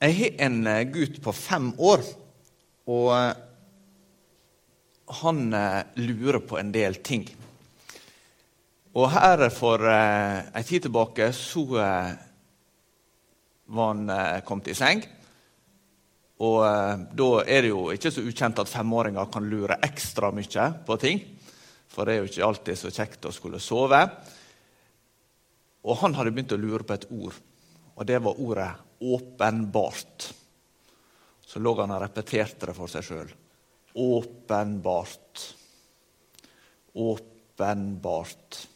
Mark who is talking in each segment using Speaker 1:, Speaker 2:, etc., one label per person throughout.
Speaker 1: Jeg har en eh, gutt på fem år, og eh, han eh, lurer på en del ting. Og her for eh, en tid tilbake så eh, var han eh, kommet i seng. Og da er det jo ikke så ukjent at femåringer kan lure ekstra mye på ting. For det er jo ikke alltid så kjekt å skulle sove. Og han hadde begynt å lure på et ord, og det var ordet 'åpenbart'. Så lå han og repeterte det for seg sjøl. Åpenbart. Åpenbart.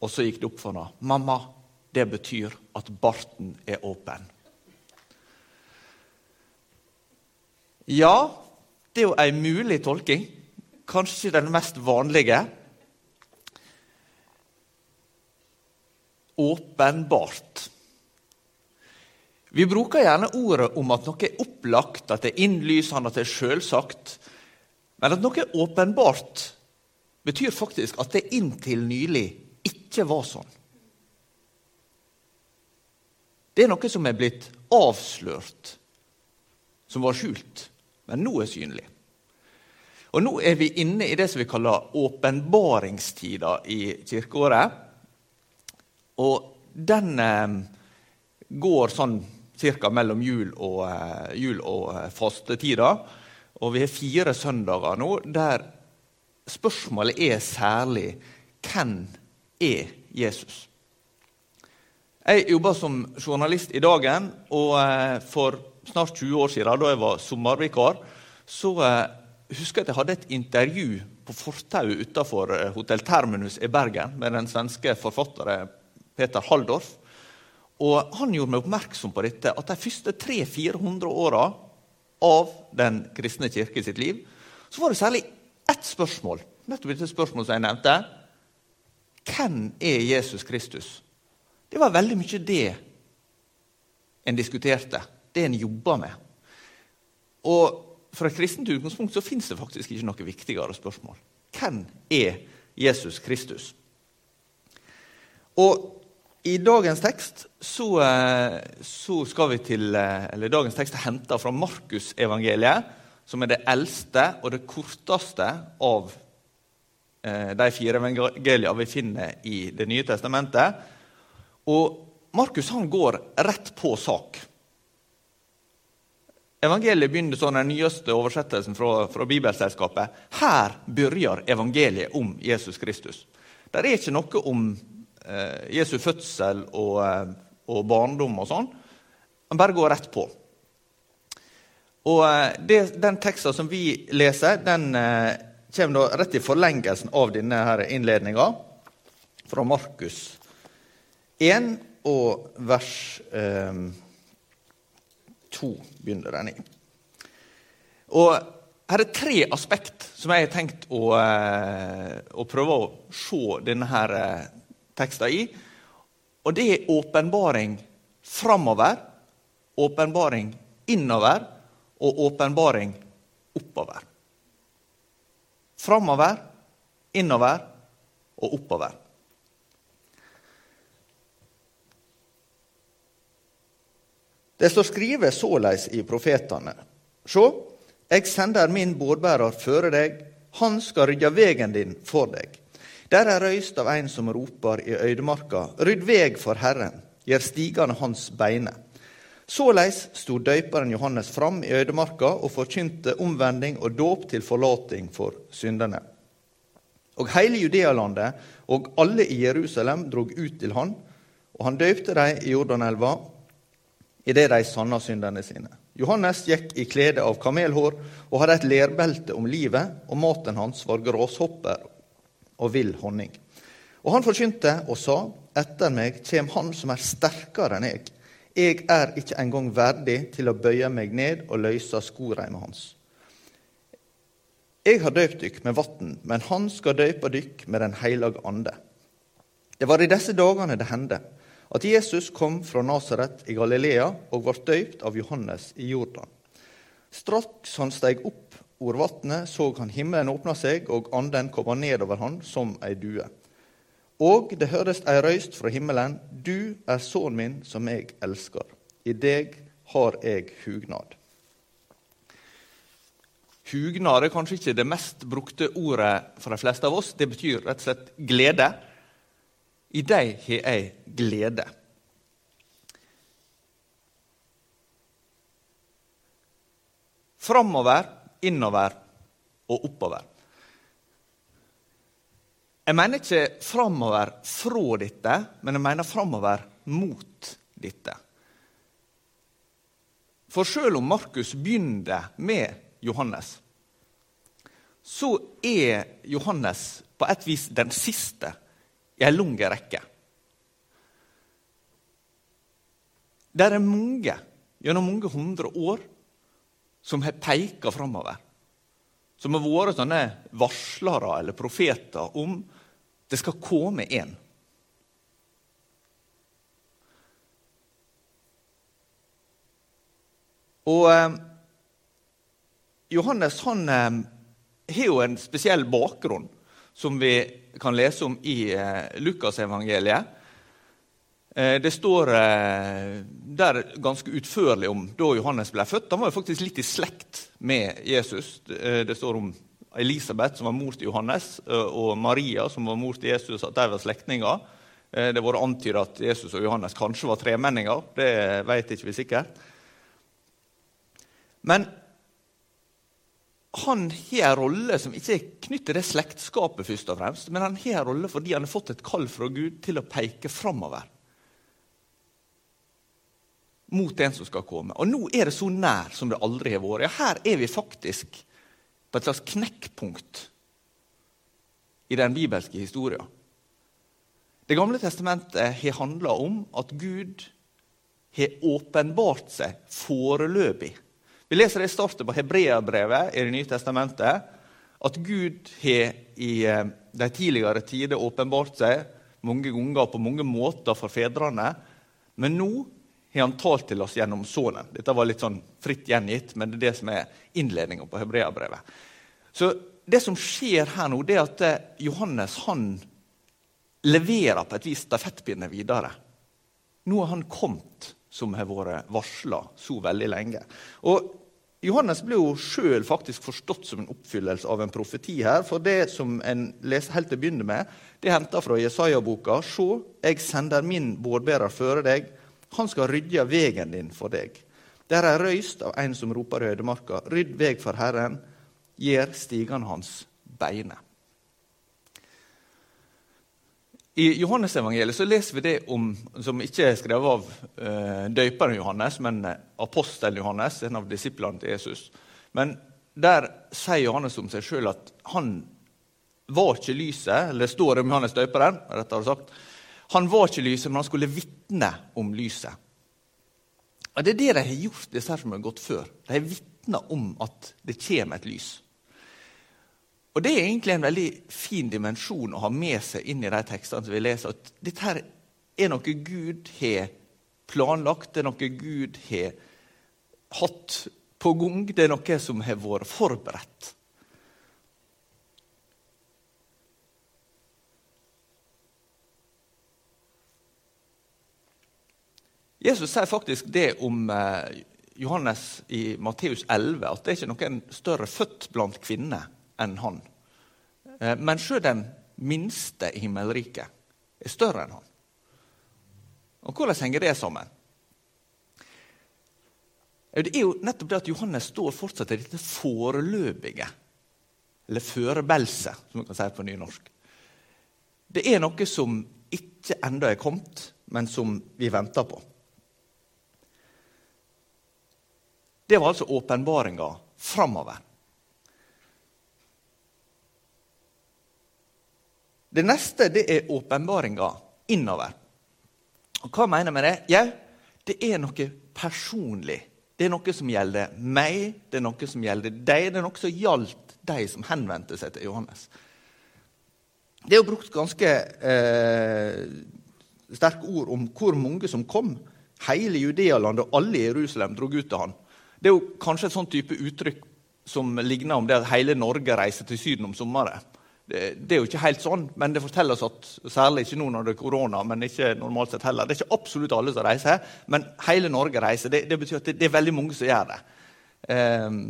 Speaker 1: Og så gikk det opp for henne. 'Mamma, det betyr at barten er åpen'. Ja, det er jo ei mulig tolking. Kanskje ikke den mest vanlige. Åpenbart. Vi bruker gjerne ordet om at noe er opplagt, at det er innlysende, at det er selvsagt. Men at noe er åpenbart, betyr faktisk at det inntil nylig ikke var sånn. Det er noe som er blitt avslørt, som var skjult, men nå er synlig. Og Nå er vi inne i det som vi kaller åpenbaringstida i kirkeåret. Og den eh, går sånn ca. mellom jul og, uh, jul og uh, fastetida. Og vi har fire søndager nå der spørsmålet er særlig hvem er Jesus? Jeg jobba som journalist i Dagen, og uh, for snart 20 år siden, da jeg var sommervikar, så husker jeg at jeg hadde et intervju på fortauet utafor Hotell Terminus i Bergen med den svenske forfatteren Peter Halldorf. Og Han gjorde meg oppmerksom på dette, at de første 300-400 åra av den kristne kirke sitt liv, så var det særlig ett spørsmål. nettopp dette spørsmålet som jeg nevnte. Hvem er Jesus Kristus? Det var veldig mye det en diskuterte, det en jobba med. Og fra et kristent utgangspunkt så fins det faktisk ikke noe viktigere spørsmål. Hvem er Jesus Kristus? Og i dagens tekst så, eh, så, skal vi til eh, eller Dagens tekst er henta fra Markusevangeliet, som er det eldste og det korteste av eh, de fire evangeliene vi finner i Det nye testamentet. Og Markus han går rett på sak. Evangeliet begynner sånn den nyeste oversettelsen fra, fra Bibelselskapet. Her begynner evangeliet om Jesus Kristus. Det er ikke noe om Jesu fødsel og, eh, og, barndom og sånn. Han bare går rett på. Og eh, det, Den teksten som vi leser, den eh, kommer da rett i forlengelsen av denne innledninga, fra Markus 1 og vers eh, 2 begynner den i. Og her er tre aspekt som jeg har tenkt å, eh, å prøve å se denne her tekster i. Og det er åpenbaring framover, åpenbaring innover og åpenbaring oppover. Framover, innover og oppover. Det står skrevet såleis i profetene. Sjå, eg sender min bårbærer føre deg, han skal rydde vegen din for deg. Der er røyst av en som roper i øydemarka, rydd veg for Herren, gjør stigane hans beine. Såleis sto døyperen Johannes fram i øydemarka og forkynte omvending og dåp til forlating for syndene. Og hele Judealandet og alle i Jerusalem drog ut til han, og han døypte dem i Jordanelva idet de sanna syndene sine. Johannes gikk i klede av kamelhår og hadde et lerbelte om livet, og maten hans var gråshopper og vill honning. Og han forkynte og sa, etter meg kjem han som er sterkere enn jeg. Jeg er ikke engang verdig til å bøye meg ned og løse skoreimet hans. Jeg har døypt dykk med vann, men han skal døype dykk med Den hellige ande. Det var i disse dagene det hendte at Jesus kom fra Nasaret i Galilea og ble døypt av Johannes i Jordan. Straks han steg opp ord vatnet, så han himmelen åpna seg, og anden kom ned over han som ei due. Og det høres ei røyst fra himmelen, du er sønnen min som jeg elsker. I deg har jeg hugnad. Hugnad er kanskje ikke det mest brukte ordet for de fleste av oss. Det betyr rett og slett glede. I deg har jeg glede. Framover, innover og oppover. Jeg mener ikke framover fra dette, men jeg mener framover mot dette. For selv om Markus begynner med Johannes, så er Johannes på et vis den siste i ei lang rekke. Det er mange gjennom mange hundre år som har peka framover. Som har vært sånne varslere eller profeter om det skal komme en. Og eh, Johannes han eh, har jo en spesiell bakgrunn som vi kan lese om i eh, Lukasevangeliet. Eh, det står eh, der ganske utførlig om da Johannes ble født. Han var jo faktisk litt i slekt med Jesus. Det eh, står om Elisabeth, som var mor til Johannes, og Maria, som var mor til Jesus, at de var slektninger. Det har vært antydet at Jesus og Johannes kanskje var tremenninger. Det vet ikke vi sikkert. Men han har en rolle som ikke er knyttet til det slektskapet, først og fremst, men han har en rolle fordi han har fått et kall fra Gud til å peke framover mot den som skal komme. Og nå er det så nær som det aldri har vært. Ja, her er vi faktisk på et slags knekkpunkt i den bibelske historien. Det gamle testamentet har handla om at Gud har åpenbart seg foreløpig. Vi leser det i starten på Hebreabrevet i Det nye testamentet. At Gud har i eh, de tidligere tider åpenbart seg mange ganger på mange måter for fedrene. Men nå har han talt til oss gjennom Sønnen. Dette var litt sånn fritt gjengitt, men det er det som er innledninga på Hebreabrevet. Så det som skjer her nå, det er at eh, Johannes han leverer på et vis stafettpinnen videre. Nå har han kommet som har vært varsla så veldig lenge. Og Johannes ble jo sjøl faktisk forstått som en oppfyllelse av en profeti her. For det som en leser helt til å begynne med, det er henta fra Jesaja-boka. Se, jeg sender min bådbærer føre deg han skal rydde vegen din for deg. Der er røyst av en som roper i ødemarka, rydd veg for Herren, gjør stigene hans beine. I Johannesevangeliet leser vi det om, som ikke er skrevet av eh, døperen Johannes, men uh, apostelen Johannes, en av disiplene til Jesus. Men der sier Johannes om seg sjøl at han var ikke lyset, eller står om Johannes døperen. rettere sagt, han var ikke lyset, men han skulle vitne om lyset. Og Det er det de har gjort, disse som har gått før. De har vitna om at det kommer et lys. Og Det er egentlig en veldig fin dimensjon å ha med seg inn i de tekstene som vi leser. At dette her er noe Gud har planlagt, det er noe Gud har hatt på gang. Det er noe som har vært forberedt. Jesus sier faktisk det om eh, Johannes i Matteus 11, at det er ikke noen større født blant kvinner enn han. Eh, men sjøl den minste i himmelriket er større enn han. Og Hvordan henger det sammen? Det er jo nettopp det at Johannes står fortsatt i dette foreløpige, eller førebelset, som man kan si på nynorsk. Det er noe som ikke ennå er kommet, men som vi venter på. Det var altså åpenbaringa framover. Det neste det er åpenbaringa innover. Og Hva mener jeg med det? Ja, det er noe personlig. Det er noe som gjelder meg, det er noe som gjelder deg, det er noe som gjaldt de som henvendte seg til Johannes. Det er jo brukt ganske eh, sterke ord om hvor mange som kom. Hele Judealandet og alle i Jerusalem drog ut til han. Det er jo kanskje et sånn type uttrykk som ligner om det at hele Norge reiser til Syden om sommeren. Det, det, er jo ikke helt sånn, men det forteller oss at særlig ikke nå når det er korona, men ikke normalt sett heller, det er ikke absolutt alle som reiser, men hele Norge reiser. Det, det betyr at det, det, er veldig mange som gjør det. Um,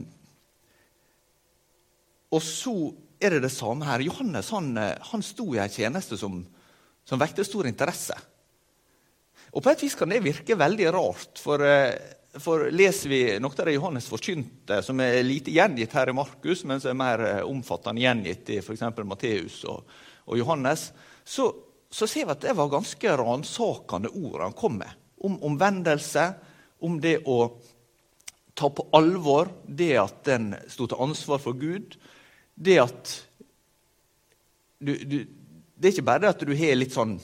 Speaker 1: og så er det det samme her. Johannes han, han sto i en tjeneste som, som vekte stor interesse. Og På et vis kan det virke veldig rart, for uh, for leser vi noe av det Johannes forkynte, som er lite gjengitt her i Markus, men som er mer eh, omfattende gjengitt i f.eks. Matteus og, og, Johannes, så, så, ser vi at det var ganske ransakende ord han kom med. Om omvendelse, om det å ta på alvor det at en sto til ansvar for Gud. Det at du, du, Det er ikke bare det at du har litt, sånn,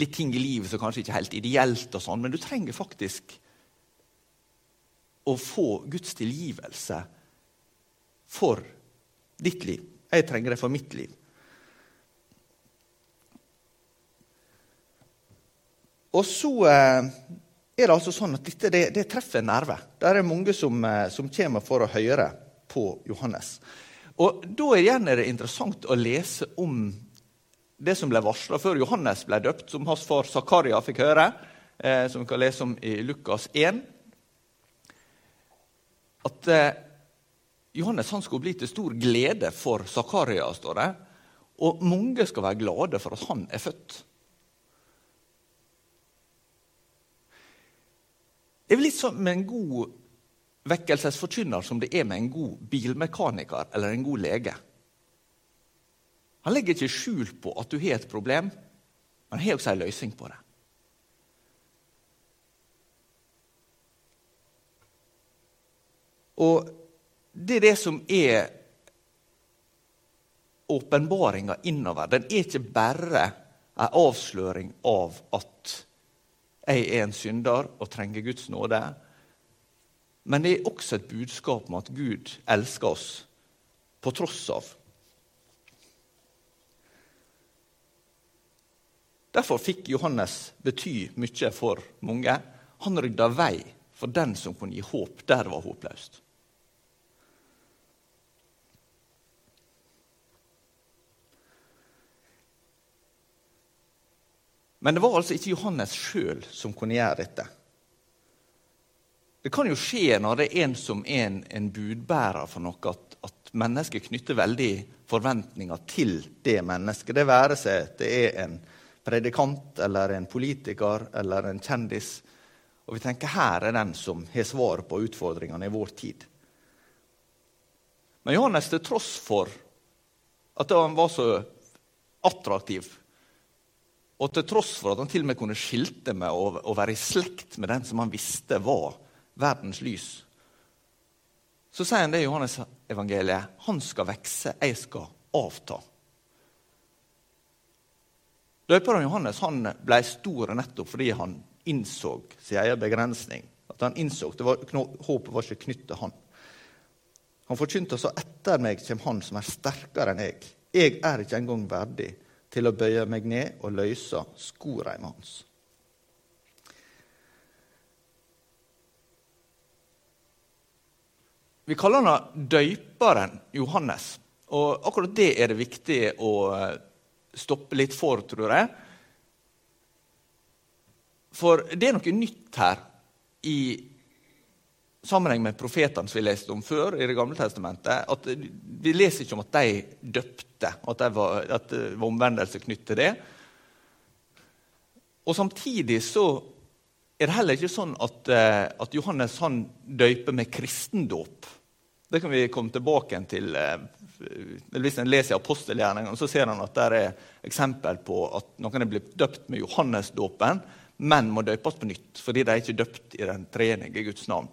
Speaker 1: litt ting i livet som kanskje ikke er helt ideelt, og sånn, men du trenger faktisk å få Guds tilgivelse for ditt liv. Jeg trenger det for mitt liv. Og så eh, er det altså sånn at dette det, det treffer en nerve. Det er mange som, eh, som, kommer for å høre på Johannes. Og Da igjen er det interessant å lese om det som ble varsla før Johannes ble døpt, som hans far Zakaria fikk høre, eh, som vi kan lese om i Lukas 1 at eh, Johannes han skulle bli til stor glede for Zakaria, står det. Og mange skal være glade for at han er født. Det er litt som med en god vekkelsesforkynner som det er med en god bilmekaniker eller en god lege. Han legger ikke skjul på at du har et problem, men har også en løsning på det. Og det er det som er åpenbaringa innover. Den er ikke bare en avsløring av at jeg er en synder og trenger Guds nåde. Men det er også et budskap om at Gud elsker oss på tross av. Derfor fikk Johannes bety mye for mange. Han rydda vei for den som kunne gi håp der det var håpløst. Men det var altså ikke Johannes sjøl som kunne gjøre dette. Det kan jo skje når det er en som er en, en budbærer for noe, at, at mennesker knytter veldig forventninger til det mennesket. Det være seg at det er en predikant eller en politiker eller en kjendis. Og vi tenker her er den som har svaret på utfordringene i vår tid. Men Johannes, til tross for at han var så attraktiv og til tross for at han til og med kunne skilte med å, være i slekt med den som han visste var verdens lys, så sier han det i Johannes evangeliet. Han skal vokse, jeg skal avta. Døperen Johannes han ble stor nettopp fordi han innså sin egen begrensning. At han innså det var, håpet var ikke knyttet til han. Han forkynte altså etter meg kommer han som er sterkere enn jeg. Jeg er ikke engang verdig til å bøye meg ned og løse skoreimen hans. Vi kaller han døyperen Johannes. Og akkurat det er det viktig å eh, stoppe litt for, tror jeg. For det er noe nytt her i sammenheng med profetene som vi leste om før i Det gamle testamentet, at vi leser ikke om at de døpte, at, de var, at det var omvendelse knyttet til det. Og Samtidig så er det heller ikke sånn at, eh, at Johannes han døyper med kristendåp. Det kan vi komme tilbake til. Eh, hvis en leser apostelgjerningene, så ser han at det er eksempel på at noen er blitt døpt med Johannesdåpen, men må døpes på nytt fordi de er ikke døpt i den treenige Guds navn.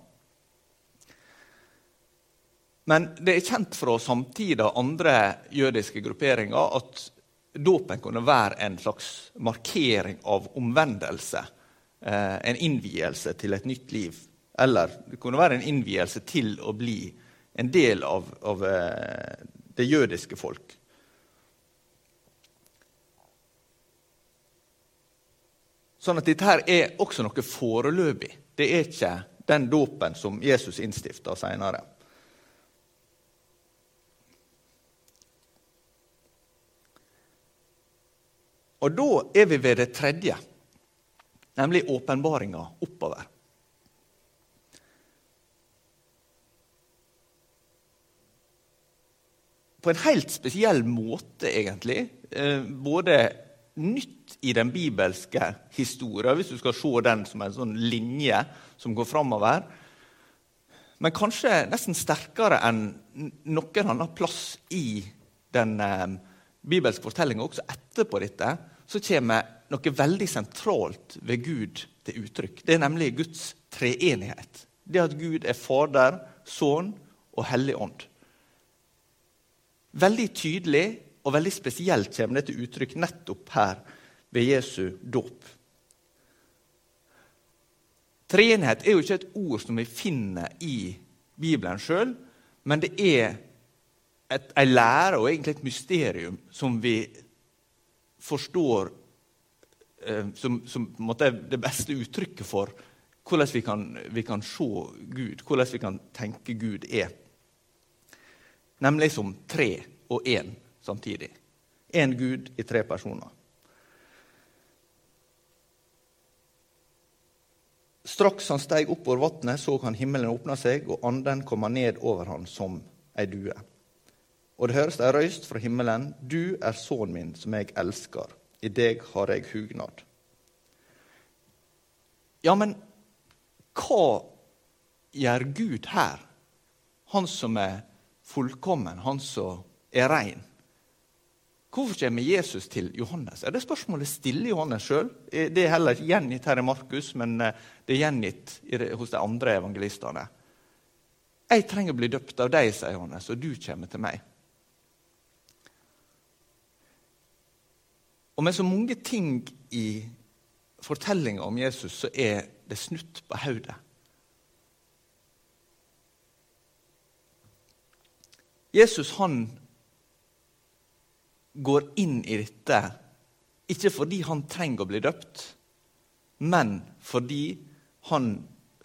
Speaker 1: Men det er kjent fra samtida andre jødiske grupperinger at dåpen kunne være en slags markering av omvendelse. Eh, en innvielse til et nytt liv. Eller det kunne være en innvielse til å bli en del av, av eh, det jødiske folk. Sånn at dette her er også noe foreløpig. Det er ikke den dåpen som Jesus innstifta seinere. Og da er vi ved det tredje, nemlig åpenbaringa oppover. På en helt spesiell måte, egentlig. Eh, både nytt i den bibelske historien, hvis du skal se den som en sånn linje som går framover. Men kanskje nesten sterkere enn noen annen plass i den eh, bibelske fortelling også etterpå dette, så kommer noe veldig sentralt ved Gud til uttrykk. Det er nemlig Guds treenighet. Det at Gud er Fader, Sønn og Hellig Ånd. Veldig tydelig og veldig spesielt kommer det til uttrykk nettopp her ved Jesu dåp. Treenighet er jo ikke et ord som vi finner i Bibelen sjøl, men det er en lære og egentlig et mysterium som vi forstår eh, som, som det beste uttrykket for hvordan vi kan, vi kan se Gud, hvordan vi kan tenke Gud er. Nemlig som tre og én samtidig. Én Gud i tre personer. Straks han steg opp over vannet, så han himmelen åpna seg, og anden komme ned over han som ei due. Og det høres ei røyst fra himmelen, Du er sønnen min, som jeg elsker. I deg har jeg hugnad. Ja, men hva gjør Gud her? Han som er fullkommen, han som er rein. Hvorfor kommer Jesus til Johannes? Er det spørsmålet stiller Johannes sjøl? Det er heller ikke gjengitt her i Markus, men eh, det er gjengitt hos de andre evangelistene. Jeg trenger å bli døpt av deg, sier Johannes, og du kommer til meg. Og med så mange ting i fortellinga om Jesus, så er det snutt på hodet. Jesus han går inn i dette ikke fordi han trenger å bli døpt, men fordi han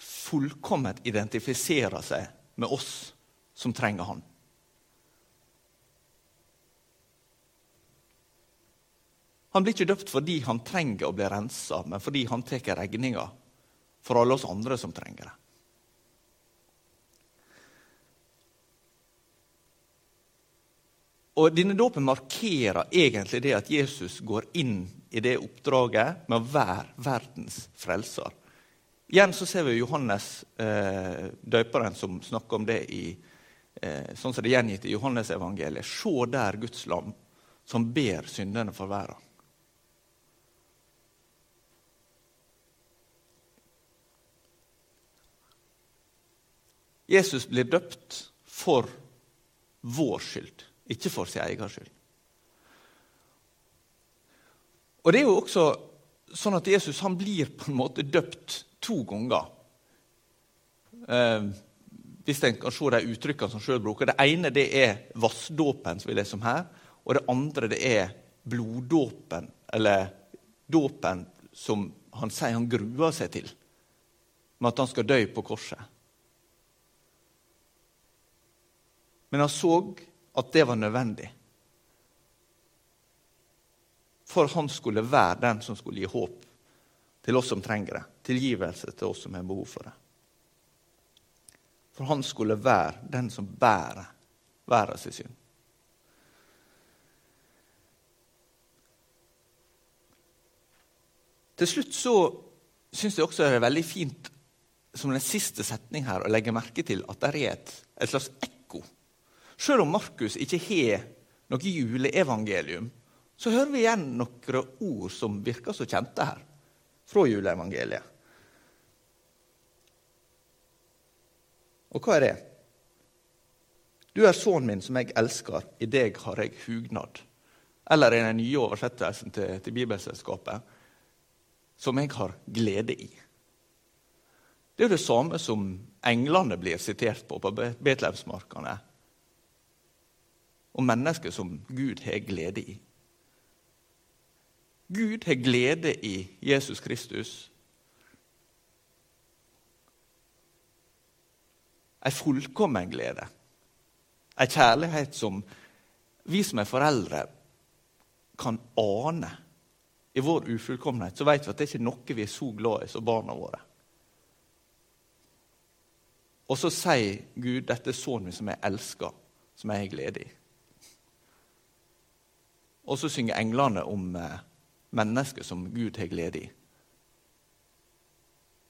Speaker 1: fullkomment identifiserer seg med oss som trenger han. Han blir ikke døpt fordi han trenger å bli rensa, men fordi han tar regninga for alle oss andre som trenger det. Og Denne dåpen markerer egentlig det at Jesus går inn i det oppdraget med å være verdens frelser. Igjen så ser vi Johannes eh, døperen som snakker om det i eh, sånn som det er gjengitt i Johannes evangeliet. Se der Guds lam som ber syndene for verden. Jesus blir døpt for vår skyld ikke for sin egen skyld. Og det er jo også sånn at Jesus han blir på en måte døpt to ganger. Eh, hvis en kan se de uttrykkene som sjøl bruker. Det ene det er vassdåpen, som vi leser om her. Og det andre det er bloddåpen, eller dåpen som han sier han gruer seg til. Med at han skal dø på korset. Men han så at det var nødvendig. For han skulle være den som skulle gi håp til oss som trenger det. Tilgivelse til oss som har behov for det. For han skulle være den som bærer verdens synd. Til slutt så syns jeg også det er veldig fint som den siste setning her å legge merke til at det er et, et slags selv om Markus ikke har noe juleevangelium, så hører vi igjen noen ord som virker så kjente her, fra juleevangeliet. Og hva er det? Du er sønnen min som jeg elsker, i deg har jeg hugnad. Eller i den nye oversettelsen til, til Bibelselskapet som jeg har glede i. Det er jo det samme som englene blir sitert på på Betlehemsmarkene og mennesker som Gud har glede i. Gud har glede i Jesus Kristus. Ei fullkommen glede. Ei kjærlighet som vi som er foreldre, kan ane i vår ufullkommenhet, så vet vi at det er ikke noe vi er så glad i som barna våre. Og så sier Gud dette er sønnen min som jeg elsker, som jeg har glede i. Og så synger englene om mennesket mennesker som Gud har glede i.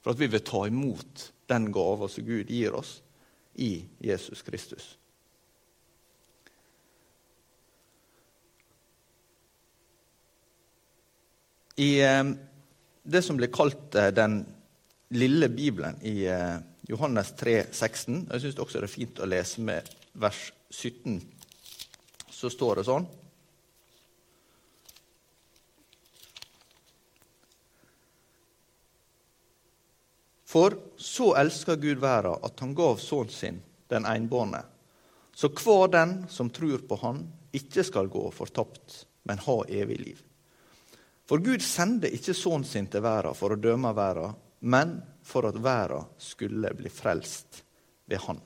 Speaker 1: For at vi vil ta imot den gava som Gud gir oss i Jesus Kristus. I eh, det som blir kalt eh, den lille Bibelen i eh, Johannes 3, 16, jeg syns også det er fint å lese med vers 17, så står det sånn For så elsker Gud verda at han gav sønnen sin, den einbårne, så hver den som tror på Han, ikke skal gå fortapt, men ha evig liv. For Gud sendte ikke sønnen sin til verda for å døme verda, men for at verda skulle bli frelst ved Han.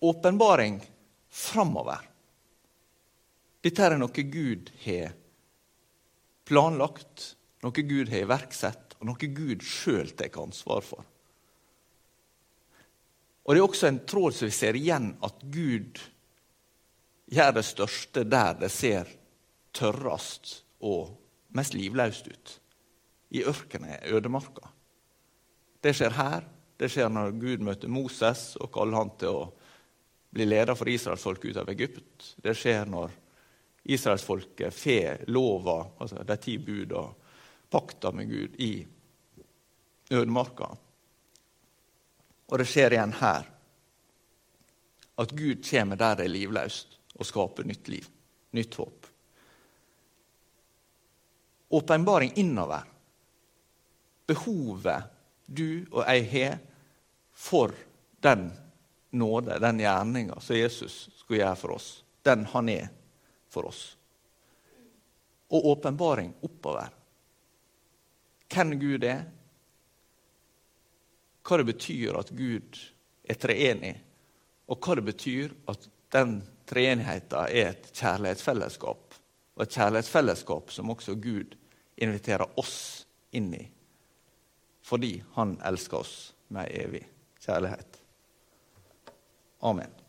Speaker 1: Åpenbaring framover. Dette er noe Gud har planlagt, noe Gud har iverksatt, og noe Gud sjøl tar ansvar for. Og Det er også en tråd som vi ser igjen, at Gud gjør det største der det ser tørrest og mest livløst ut. I ørkenen, ødemarka. Det skjer her. Det skjer når Gud møter Moses og kaller han til å bli leder for israelsfolket ut av Egypt. Det skjer når israelsfolket får lova, altså de ti bud og pakta med Gud, i ødemarka. Og det skjer igjen her. At Gud kommer der det er livløst og skaper nytt liv, nytt håp. Åpenbaring innover. Behovet du og jeg har for den nåde, den gjerninga som Jesus skulle gjøre for oss. Den han er for oss. Og åpenbaring oppover. Hvem Gud er, hva det betyr at Gud er treenig, og hva det betyr at den treenigheten er et kjærlighetsfellesskap. Og et kjærlighetsfellesskap som også Gud inviterer oss inn i. Fordi Han elsker oss med evig kjærlighet. Amen.